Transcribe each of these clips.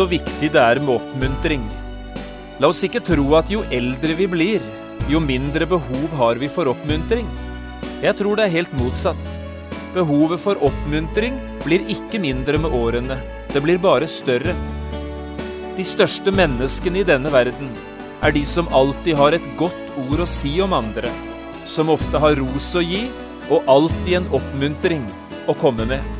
så viktig det er med oppmuntring. La oss ikke tro at jo eldre vi blir, jo mindre behov har vi for oppmuntring. Jeg tror det er helt motsatt. Behovet for oppmuntring blir ikke mindre med årene, det blir bare større. De største menneskene i denne verden er de som alltid har et godt ord å si om andre, som ofte har ros å gi, og alltid en oppmuntring å komme med.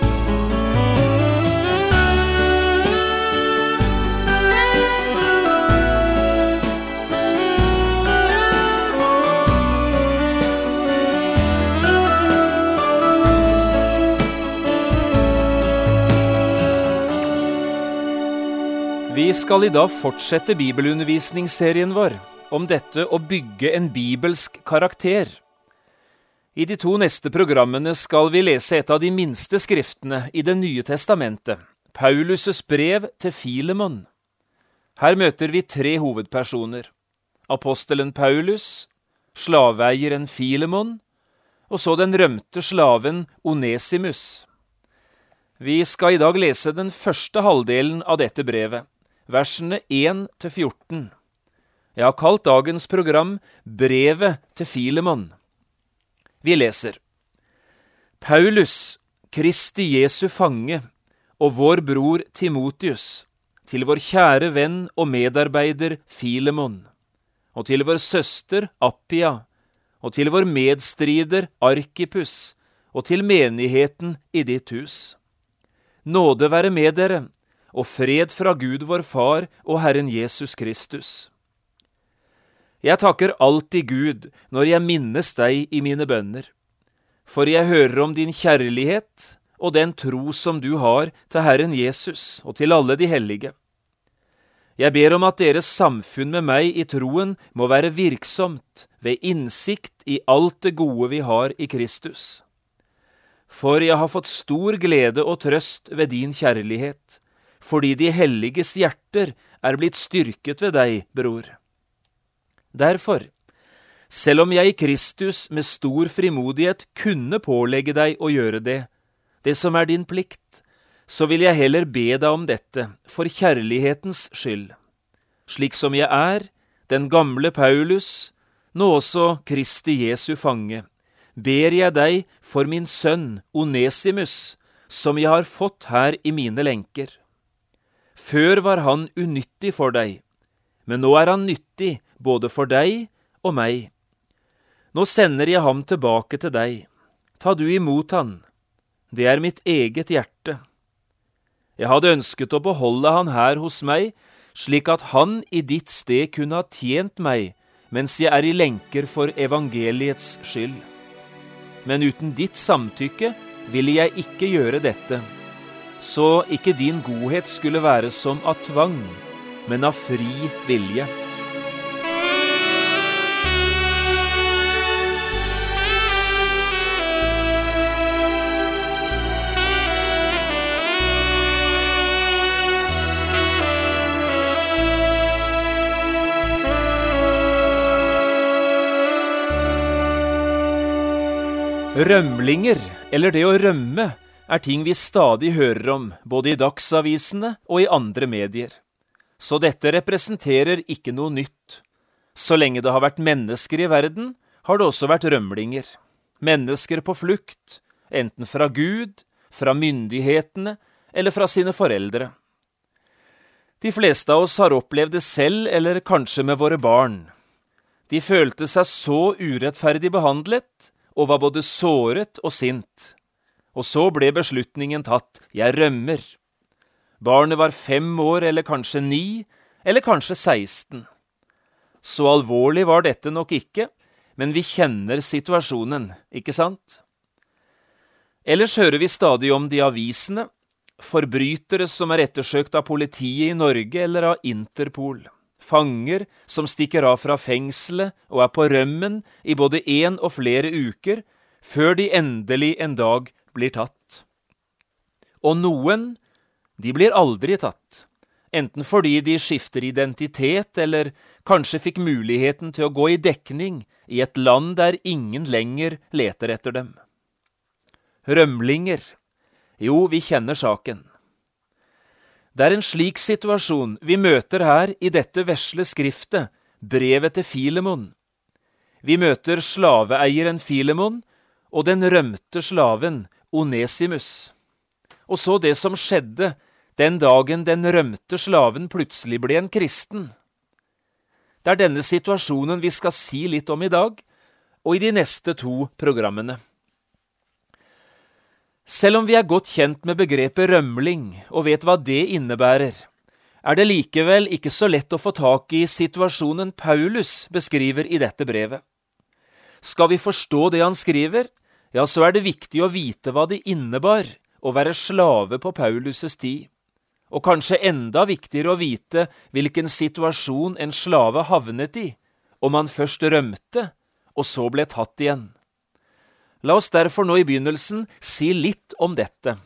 Vi skal i dag fortsette bibelundervisningsserien vår om dette å bygge en bibelsk karakter. I de to neste programmene skal vi lese et av de minste skriftene i Det nye testamentet, Paulus' brev til Filemon. Her møter vi tre hovedpersoner. Apostelen Paulus, slaveeieren Filemon, og så den rømte slaven Onesimus. Vi skal i dag lese den første halvdelen av dette brevet, versene 1 til 14. Jeg har kalt dagens program Brevet til Filemon. Vi leser Paulus, Kristi Jesu fange, og vår bror Timotius, til vår kjære venn og medarbeider Filemon, og til vår søster Appia, og til vår medstrider Arkipus, og til menigheten i ditt hus. Nåde være med dere, og fred fra Gud vår Far og Herren Jesus Kristus. Jeg takker alltid Gud når jeg minnes deg i mine bønner, for jeg hører om din kjærlighet og den tro som du har til Herren Jesus og til alle de hellige. Jeg ber om at deres samfunn med meg i troen må være virksomt ved innsikt i alt det gode vi har i Kristus. For jeg har fått stor glede og trøst ved din kjærlighet, fordi de helliges hjerter er blitt styrket ved deg, bror. Derfor, selv om jeg i Kristus med stor frimodighet kunne pålegge deg å gjøre det, det som er din plikt, så vil jeg heller be deg om dette for kjærlighetens skyld. Slik som jeg er, den gamle Paulus, nå også Kristi Jesu fange, ber jeg deg for min sønn Onesimus, som jeg har fått her i mine lenker. Før var han unyttig for deg, men nå er han nyttig både for deg og meg. Nå sender jeg ham tilbake til deg. Ta du imot han. Det er mitt eget hjerte. Jeg hadde ønsket å beholde han her hos meg, slik at han i ditt sted kunne ha tjent meg mens jeg er i lenker for evangeliets skyld. Men uten ditt samtykke ville jeg ikke gjøre dette, så ikke din godhet skulle være som av tvang, men av fri vilje. Rømlinger, eller det å rømme, er ting vi stadig hører om, både i dagsavisene og i andre medier. Så dette representerer ikke noe nytt. Så lenge det har vært mennesker i verden, har det også vært rømlinger. Mennesker på flukt, enten fra Gud, fra myndighetene eller fra sine foreldre. De fleste av oss har opplevd det selv eller kanskje med våre barn. De følte seg så urettferdig behandlet og var både såret og sint. Og så ble beslutningen tatt, jeg rømmer. Barnet var fem år eller kanskje ni, eller kanskje 16. Så alvorlig var dette nok ikke, men vi kjenner situasjonen, ikke sant? Ellers hører vi stadig om det i avisene, forbrytere som er ettersøkt av politiet i Norge eller av Interpol. Fanger som stikker av fra fengselet og er på rømmen i både én og flere uker, før de endelig en dag blir tatt. Og noen, de blir aldri tatt, enten fordi de skifter identitet eller kanskje fikk muligheten til å gå i dekning i et land der ingen lenger leter etter dem. Rømlinger. Jo, vi kjenner saken. Det er en slik situasjon vi møter her i dette vesle skriftet, brevet til Filemon. Vi møter slaveeieren Filemon og den rømte slaven Onesimus. Og så det som skjedde den dagen den rømte slaven plutselig ble en kristen. Det er denne situasjonen vi skal si litt om i dag, og i de neste to programmene. Selv om vi er godt kjent med begrepet rømling og vet hva det innebærer, er det likevel ikke så lett å få tak i situasjonen Paulus beskriver i dette brevet. Skal vi forstå det han skriver, ja, så er det viktig å vite hva det innebar å være slave på Paulus' tid, og kanskje enda viktigere å vite hvilken situasjon en slave havnet i, om han først rømte og så ble tatt igjen. La oss derfor nå i begynnelsen si litt om dette.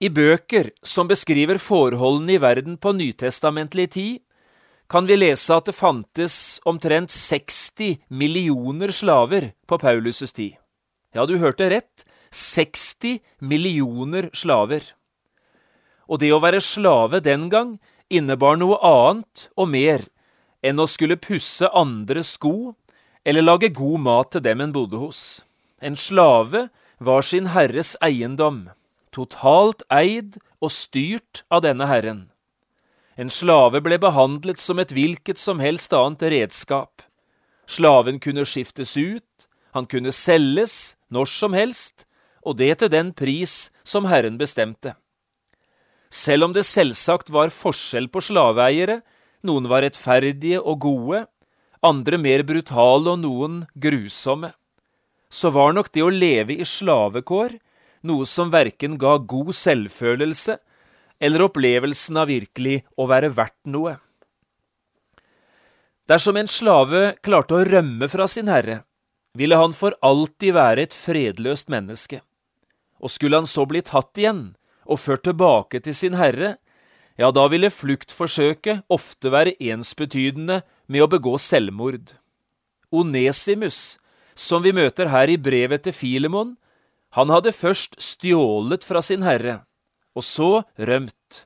I bøker som beskriver forholdene i verden på nytestamentlig tid, kan vi lese at det fantes omtrent 60 millioner slaver på Paulus' tid. Ja, du hørte rett, 60 millioner slaver. Og det å være slave den gang innebar noe annet og mer enn å skulle pusse andres sko eller lage god mat til dem en bodde hos. En slave var sin herres eiendom, totalt eid og styrt av denne herren. En slave ble behandlet som et hvilket som helst annet redskap. Slaven kunne skiftes ut, han kunne selges når som helst, og det til den pris som Herren bestemte. Selv om det selvsagt var forskjell på slaveeiere, noen var rettferdige og gode, andre mer brutale og noen grusomme, så var nok det å leve i slavekår noe som verken ga god selvfølelse eller opplevelsen av virkelig å være verdt noe. Dersom en slave klarte å rømme fra sin herre, ville han for alltid være et fredløst menneske. Og skulle han så bli tatt igjen og ført tilbake til sin herre, ja, da ville fluktforsøket ofte være ensbetydende med å begå selvmord. Onesimus, som vi møter her i brevet til Filemon, han hadde først stjålet fra sin herre, og så rømt.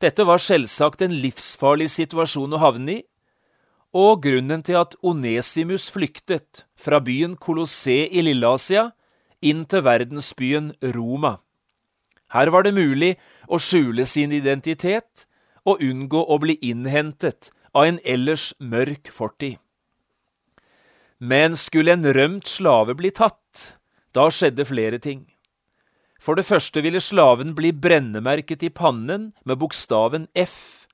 Dette var selvsagt en livsfarlig situasjon å havne i, og grunnen til at Onesimus flyktet fra byen Kolosse i Lilleasia inn til verdensbyen Roma. Her var det mulig å skjule sin identitet og unngå å bli innhentet av en ellers mørk fortid. Men skulle en rømt slave bli tatt, da skjedde flere ting. For det første ville slaven bli brennemerket i pannen med bokstaven F.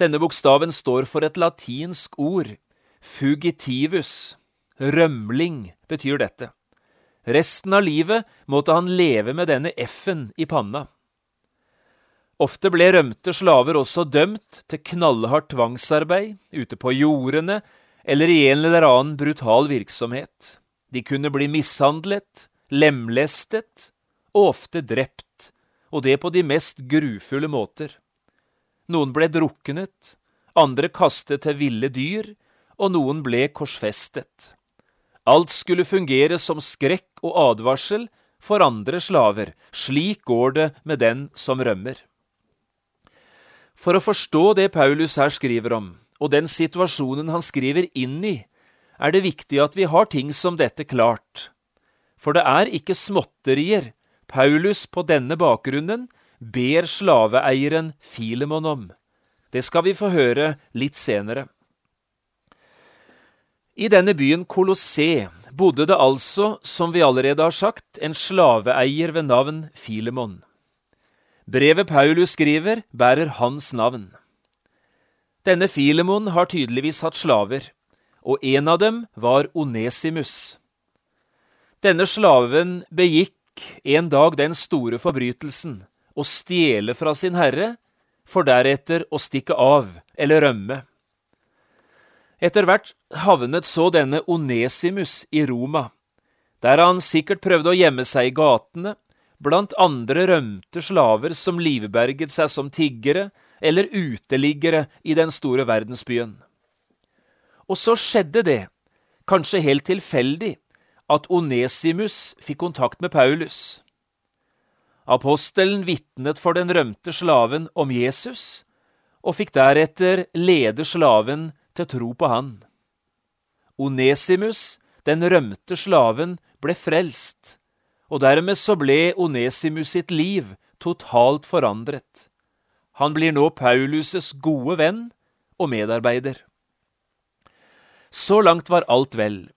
Denne bokstaven står for et latinsk ord, fugitivus. Rømling betyr dette. Resten av livet måtte han leve med denne F-en i panna. Ofte ble rømte slaver også dømt til knallhardt tvangsarbeid ute på jordene eller i en eller annen brutal virksomhet. De kunne bli mishandlet, lemlestet og ofte drept, og det på de mest grufulle måter. Noen ble druknet, andre kastet til ville dyr, og noen ble korsfestet. Alt skulle fungere som skrekk og advarsel for andre slaver, slik går det med den som rømmer. For å forstå det Paulus her skriver om, og den situasjonen han skriver inn i, er det viktig at vi har ting som dette klart. For det er ikke småtterier Paulus på denne bakgrunnen ber slaveeieren Filemon om. Det skal vi få høre litt senere. I denne byen Kolosse bodde det altså, som vi allerede har sagt, en slaveeier ved navn Filemon. Brevet Paulus skriver, bærer hans navn. Denne Filemon har tydeligvis hatt slaver, og en av dem var Onesimus. Denne slaven begikk begikk en dag den store forbrytelsen å stjele fra sin herre, for deretter å stikke av eller rømme. Etter hvert havnet så denne Onesimus i Roma, der han sikkert prøvde å gjemme seg i gatene, blant andre rømte slaver som livberget seg som tiggere eller uteliggere i den store verdensbyen. Og så skjedde det, kanskje helt tilfeldig, at Onesimus fikk kontakt med Paulus. Apostelen vitnet for den rømte slaven om Jesus, og fikk deretter lede slaven til tro på han. Onesimus, den rømte slaven, ble frelst, og dermed så ble Onesimus sitt liv totalt forandret. Han blir nå Paulus' gode venn og medarbeider. Så langt var alt vel.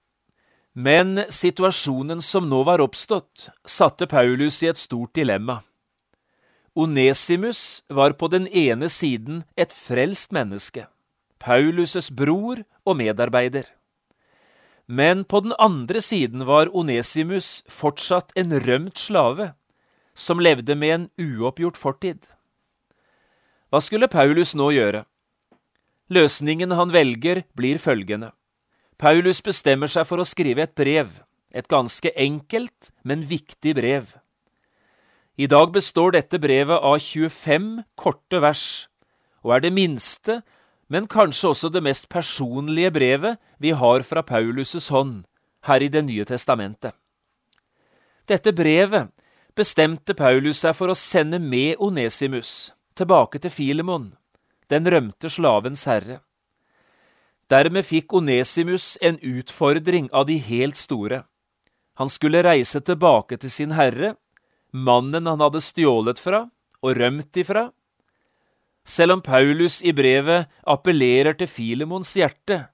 Men situasjonen som nå var oppstått, satte Paulus i et stort dilemma. Onesimus var på den ene siden et frelst menneske, Paulus' bror og medarbeider. Men på den andre siden var Onesimus fortsatt en rømt slave, som levde med en uoppgjort fortid. Hva skulle Paulus nå gjøre? Løsningen han velger, blir følgende. Paulus bestemmer seg for å skrive et brev, et ganske enkelt, men viktig brev. I dag består dette brevet av 25 korte vers, og er det minste, men kanskje også det mest personlige brevet vi har fra Paulus' hånd her i Det nye testamentet. Dette brevet bestemte Paulus seg for å sende med Onesimus tilbake til Filemon, den rømte slavens herre. Dermed fikk Onesimus en utfordring av de helt store. Han skulle reise tilbake til sin herre, mannen han hadde stjålet fra og rømt ifra. Selv om Paulus i brevet appellerer til Filemons hjerte,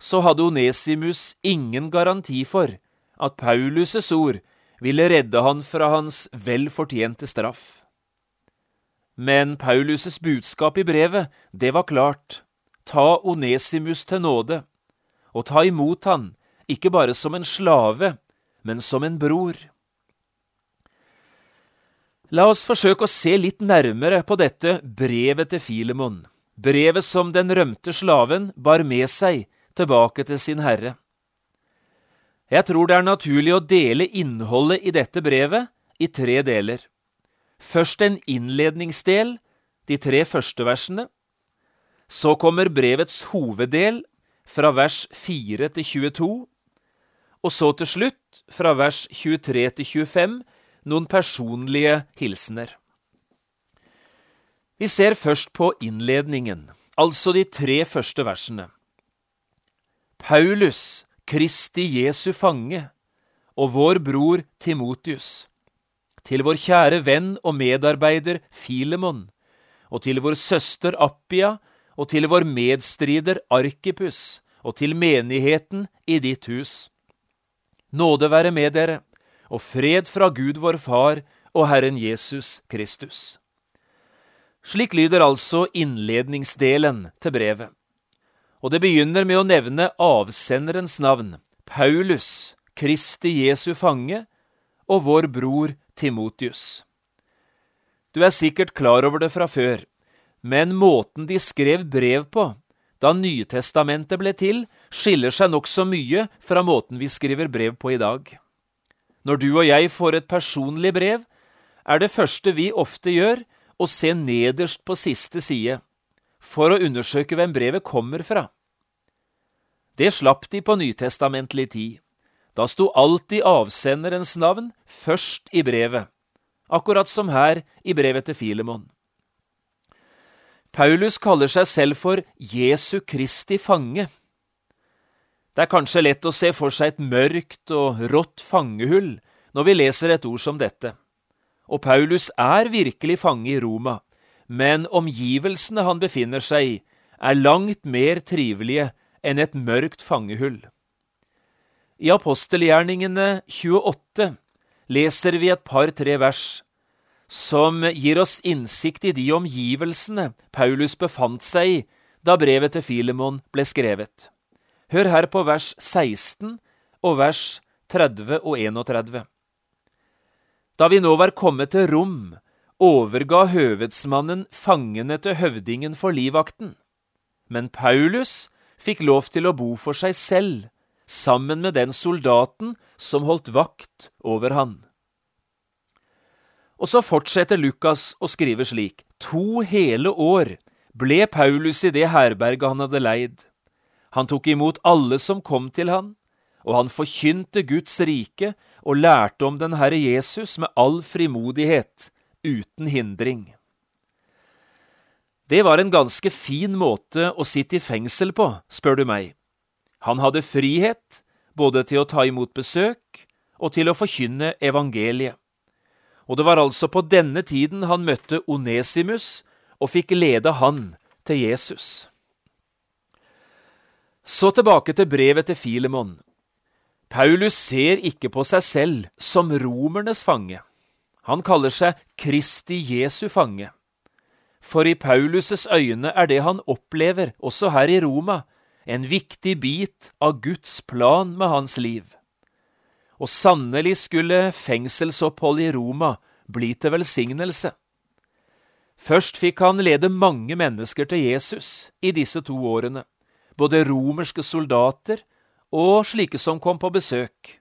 så hadde Onesimus ingen garanti for at Paulus' ord ville redde han fra hans vel fortjente straff. Men Paulus' budskap i brevet, det var klart ta Onesimus til nåde, og ta imot han, ikke bare som en slave, men som en bror. La oss forsøke å se litt nærmere på dette brevet til Filemon, brevet som den rømte slaven bar med seg tilbake til sin herre. Jeg tror det er naturlig å dele innholdet i dette brevet i tre deler. Først en innledningsdel, de tre første versene. Så kommer brevets hoveddel, fra vers 4 til 22, og så til slutt, fra vers 23 til 25, noen personlige hilsener. Vi ser først på innledningen, altså de tre første versene. Paulus, Kristi Jesu fange, og vår bror Timotius, til vår kjære venn og medarbeider Filemon, og til vår søster Appia og til vår medstrider Arkipus, og til menigheten i ditt hus. Nåde være med dere, og fred fra Gud vår Far og Herren Jesus Kristus. Slik lyder altså innledningsdelen til brevet, og det begynner med å nevne avsenderens navn, Paulus, Kristi Jesu fange, og vår bror Timotius. Du er sikkert klar over det fra før, men måten de skrev brev på da Nytestamentet ble til, skiller seg nokså mye fra måten vi skriver brev på i dag. Når du og jeg får et personlig brev, er det første vi ofte gjør, å se nederst på siste side, for å undersøke hvem brevet kommer fra. Det slapp de på nytestamentlig tid. Da sto alltid avsenderens navn først i brevet, akkurat som her i brevet til Filemon. Paulus kaller seg selv for Jesu Kristi fange. Det er kanskje lett å se for seg et mørkt og rått fangehull når vi leser et ord som dette. Og Paulus er virkelig fange i Roma, men omgivelsene han befinner seg i, er langt mer trivelige enn et mørkt fangehull. I apostelgjerningene 28 leser vi et par-tre vers som gir oss innsikt i de omgivelsene Paulus befant seg i da brevet til Filemon ble skrevet. Hør her på vers 16 og vers 30 og 31. Da vi nå var kommet til Rom, overga høvedsmannen fangene til høvdingen for livvakten. Men Paulus fikk lov til å bo for seg selv, sammen med den soldaten som holdt vakt over han. Og så fortsetter Lukas å skrive slik. To hele år ble Paulus i det herberget han hadde leid. Han tok imot alle som kom til han, og han forkynte Guds rike og lærte om den Herre Jesus med all frimodighet, uten hindring. Det var en ganske fin måte å sitte i fengsel på, spør du meg. Han hadde frihet både til å ta imot besøk og til å forkynne evangeliet. Og det var altså på denne tiden han møtte Onesimus og fikk lede han til Jesus. Så tilbake til brevet til Filemon. Paulus ser ikke på seg selv som romernes fange. Han kaller seg Kristi Jesu fange. For i Paulus' øyne er det han opplever, også her i Roma, en viktig bit av Guds plan med hans liv. Og sannelig skulle fengselsopphold i Roma bli til velsignelse. Først fikk han lede mange mennesker til Jesus i disse to årene, både romerske soldater og slike som kom på besøk.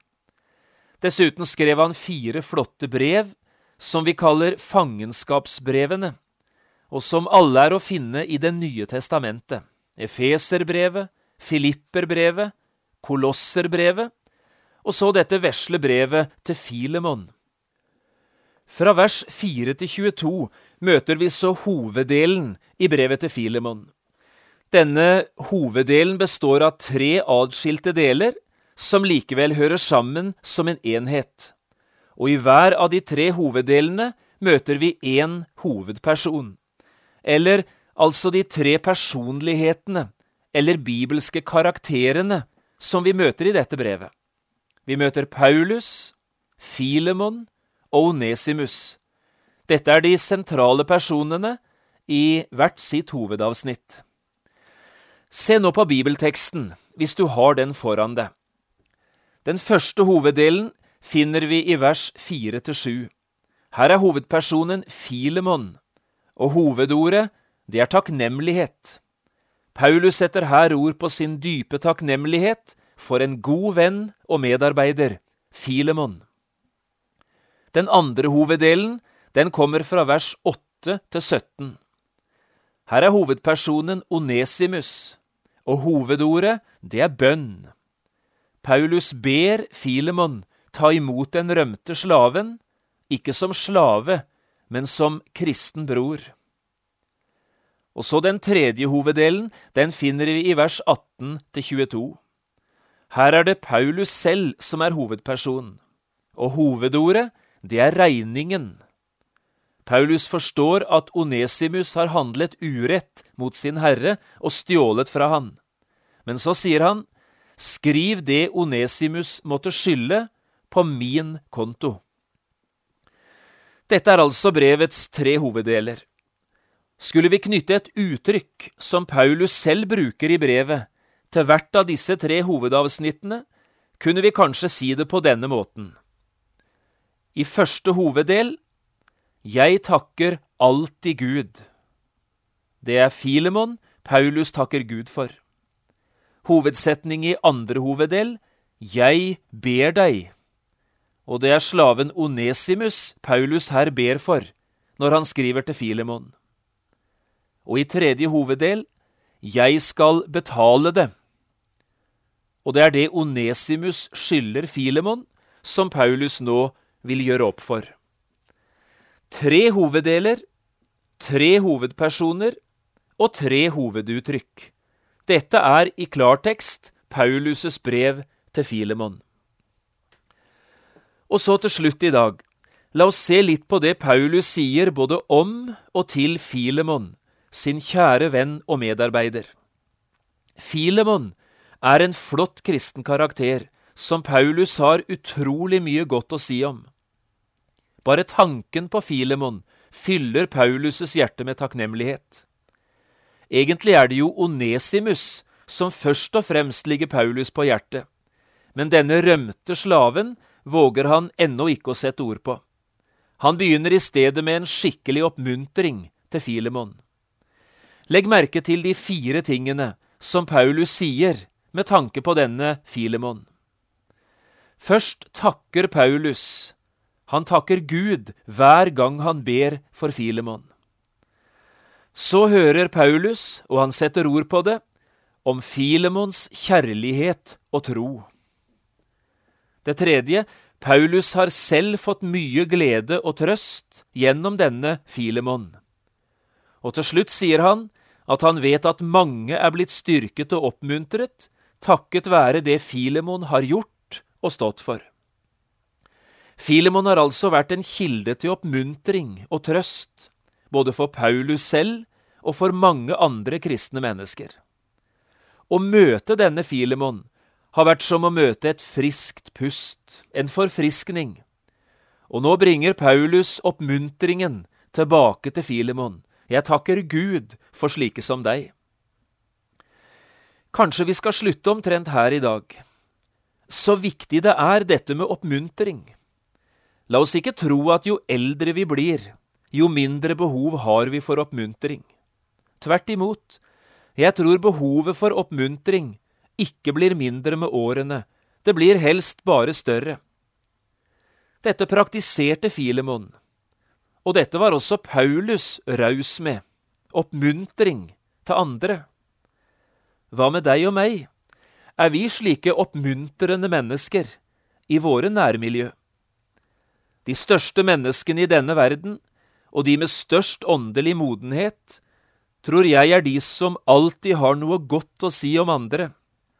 Dessuten skrev han fire flotte brev, som vi kaller fangenskapsbrevene, og som alle er å finne i Det nye testamentet, Efeserbrevet, Filipperbrevet, Kolosserbrevet, og så dette vesle brevet til Filemon. Fra vers 4 til 22 møter vi så hoveddelen i brevet til Filemon. Denne hoveddelen består av tre adskilte deler, som likevel hører sammen som en enhet. Og i hver av de tre hoveddelene møter vi én hovedperson. Eller altså de tre personlighetene, eller bibelske karakterene, som vi møter i dette brevet. Vi møter Paulus, Filemon og Onesimus. Dette er de sentrale personene i hvert sitt hovedavsnitt. Se nå på bibelteksten, hvis du har den foran deg. Den første hoveddelen finner vi i vers 4–7. Her er hovedpersonen Filemon, og hovedordet, det er takknemlighet. Paulus setter her ord på sin dype takknemlighet for en god venn og medarbeider, Filemon. Den andre hoveddelen den kommer fra vers 8 til 17. Her er hovedpersonen Onesimus, og hovedordet, det er bønn. Paulus ber Filemon ta imot den rømte slaven, ikke som slave, men som kristen bror. Og så den tredje hoveddelen, den finner vi i vers 18 til 22. Her er det Paulus selv som er hovedperson, og hovedordet, det er regningen. Paulus forstår at Onesimus har handlet urett mot sin herre og stjålet fra han. Men så sier han, skriv det Onesimus måtte skylde, på min konto. Dette er altså brevets tre hoveddeler. Skulle vi knytte et uttrykk som Paulus selv bruker i brevet, til hvert av disse tre hovedavsnittene, kunne vi kanskje si det på denne måten. I første hoveddel jeg takker alltid Gud. Det er Filemon Paulus takker Gud for. Hovedsetning i andre hoveddel Jeg ber deg. Og det er slaven Onesimus Paulus her ber for, når han skriver til Filemon. Og i tredje hoveddel Jeg skal betale det. Og det er det Onesimus skylder Filemon, som Paulus nå vil gjøre opp for. Tre hoveddeler, tre hovedpersoner og tre hoveduttrykk. Dette er i klartekst Paulus' brev til Filemon. Og så til slutt i dag, la oss se litt på det Paulus sier både om og til Filemon, sin kjære venn og medarbeider. Filemon er en flott kristen karakter som Paulus har utrolig mye godt å si om. Bare tanken på Filemon fyller Paulus' hjerte med takknemlighet. Egentlig er det jo Onesimus som først og fremst ligger Paulus på hjertet, men denne rømte slaven våger han ennå ikke å sette ord på. Han begynner i stedet med en skikkelig oppmuntring til Filemon. Legg merke til de fire tingene som Paulus sier med tanke på denne Filemon. Først takker Paulus. Han takker Gud hver gang han ber for Filemon. Så hører Paulus, og han setter ord på det, om Filemons kjærlighet og tro. Det tredje, Paulus har selv fått mye glede og trøst gjennom denne Filemon. Og til slutt sier han at han vet at mange er blitt styrket og oppmuntret takket være det Filemon har gjort og stått for. Filemon har altså vært en kilde til oppmuntring og trøst, både for Paulus selv og for mange andre kristne mennesker. Å møte denne Filemon har vært som å møte et friskt pust, en forfriskning. Og nå bringer Paulus oppmuntringen tilbake til Filemon. Jeg takker Gud for slike som deg. Kanskje vi skal slutte omtrent her i dag. Så viktig det er dette med oppmuntring. La oss ikke tro at jo eldre vi blir, jo mindre behov har vi for oppmuntring. Tvert imot, jeg tror behovet for oppmuntring ikke blir mindre med årene, det blir helst bare større. Dette praktiserte Filemon, og dette var også Paulus raus med, oppmuntring til andre. Hva med deg og meg? Er vi slike oppmuntrende mennesker i våre nærmiljø? De største menneskene i denne verden, og de med størst åndelig modenhet, tror jeg er de som alltid har noe godt å si om andre,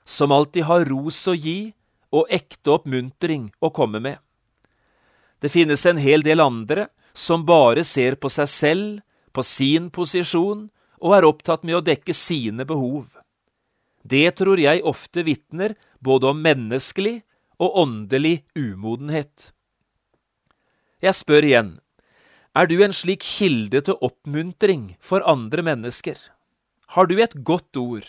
som alltid har ros å gi og ekte oppmuntring å komme med. Det finnes en hel del andre som bare ser på seg selv, på sin posisjon, og er opptatt med å dekke sine behov. Det tror jeg ofte vitner både om menneskelig og åndelig umodenhet. Jeg spør igjen, er du en slik kilde til oppmuntring for andre mennesker? Har du et godt ord,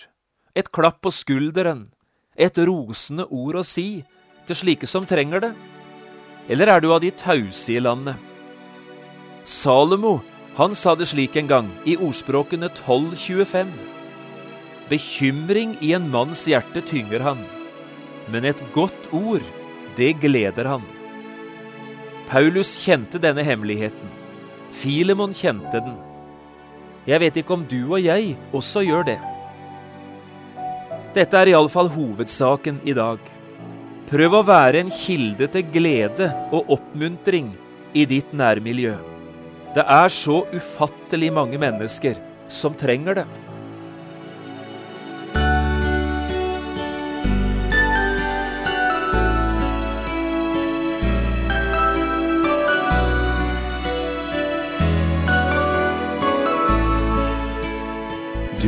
et klapp på skulderen, et rosende ord å si til slike som trenger det? Eller er du av de tause i landet? Salomo, han sa det slik en gang i ordspråkene 1225. Bekymring i en manns hjerte tynger han, men et godt ord, det gleder han. Paulus kjente denne hemmeligheten. Filemon kjente den. Jeg vet ikke om du og jeg også gjør det. Dette er iallfall hovedsaken i dag. Prøv å være en kilde til glede og oppmuntring i ditt nærmiljø. Det er så ufattelig mange mennesker som trenger det.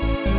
Bye.